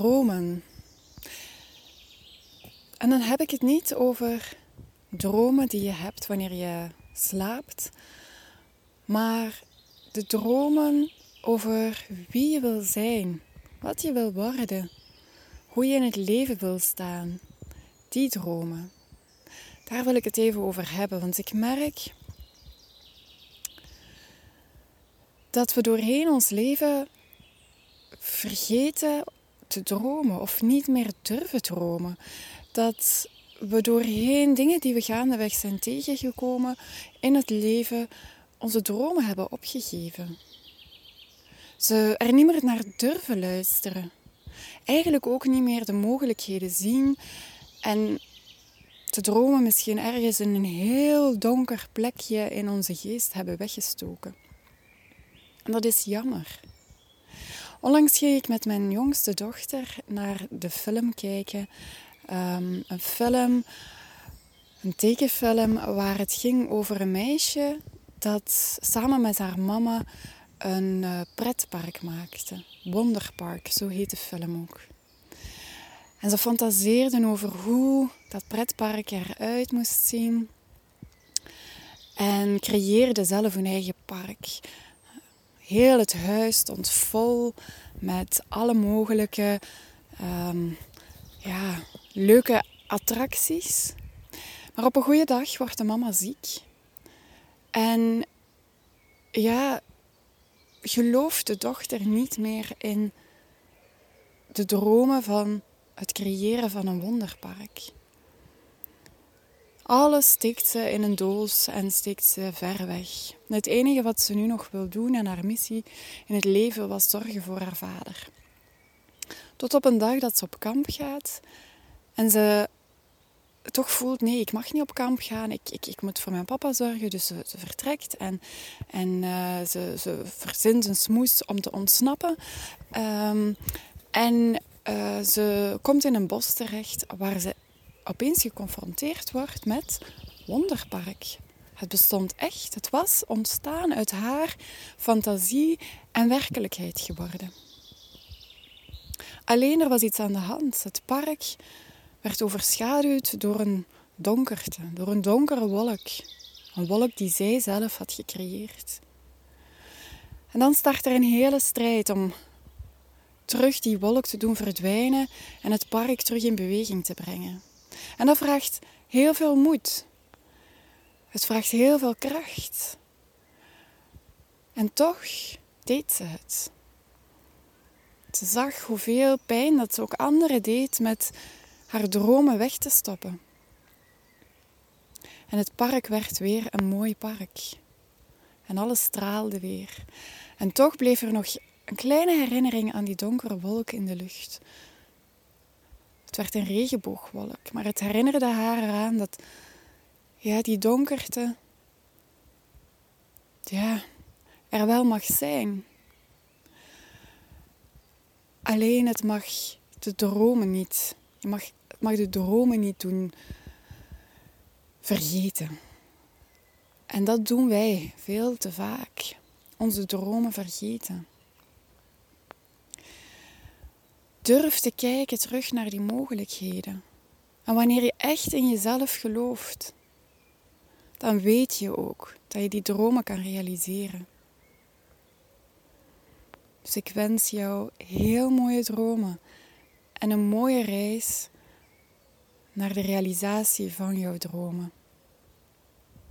dromen. En dan heb ik het niet over dromen die je hebt wanneer je slaapt, maar de dromen over wie je wil zijn, wat je wil worden, hoe je in het leven wil staan. Die dromen. Daar wil ik het even over hebben, want ik merk dat we doorheen ons leven vergeten te dromen of niet meer durven dromen. Dat we doorheen dingen die we gaandeweg zijn tegengekomen in het leven onze dromen hebben opgegeven. Ze er niet meer naar durven luisteren. Eigenlijk ook niet meer de mogelijkheden zien en te dromen misschien ergens in een heel donker plekje in onze geest hebben weggestoken. En dat is jammer. Onlangs ging ik met mijn jongste dochter naar de film kijken. Um, een film, een tekenfilm, waar het ging over een meisje dat samen met haar mama een uh, pretpark maakte. Wonderpark, zo heet de film ook. En ze fantaseerden over hoe dat pretpark eruit moest zien. En creëerden zelf hun eigen park. Heel het huis stond vol met alle mogelijke ehm, ja, leuke attracties. Maar op een goede dag wordt de mama ziek. En ja, gelooft de dochter niet meer in de dromen van het creëren van een wonderpark. Alles steekt ze in een doos en steekt ze ver weg. Het enige wat ze nu nog wil doen en haar missie in het leven was zorgen voor haar vader. Tot op een dag dat ze op kamp gaat en ze toch voelt, nee, ik mag niet op kamp gaan. Ik, ik, ik moet voor mijn papa zorgen. Dus ze, vertrekt en, en uh, ze, ze verzint een smoes om te ontsnappen. Um, en uh, ze komt in een bos terecht waar ze opeens geconfronteerd wordt met Wonderpark. Het bestond echt. Het was ontstaan uit haar fantasie en werkelijkheid geworden. Alleen er was iets aan de hand. Het park werd overschaduwd door een donkerte, door een donkere wolk. Een wolk die zij zelf had gecreëerd. En dan start er een hele strijd om terug die wolk te doen verdwijnen en het park terug in beweging te brengen. En dat vraagt heel veel moed. Het vraagt heel veel kracht. En toch deed ze het. Ze zag hoeveel pijn dat ze ook anderen deed met haar dromen weg te stoppen. En het park werd weer een mooi park. En alles straalde weer. En toch bleef er nog een kleine herinnering aan die donkere wolk in de lucht. Het werd een regenboogwolk, maar het herinnerde haar eraan dat ja, die donkerte ja, er wel mag zijn. Alleen het mag de dromen niet. Je mag, het mag de dromen niet doen vergeten. En dat doen wij veel te vaak. Onze dromen vergeten. Durf te kijken terug naar die mogelijkheden. En wanneer je echt in jezelf gelooft, dan weet je ook dat je die dromen kan realiseren. Dus ik wens jou heel mooie dromen en een mooie reis naar de realisatie van jouw dromen.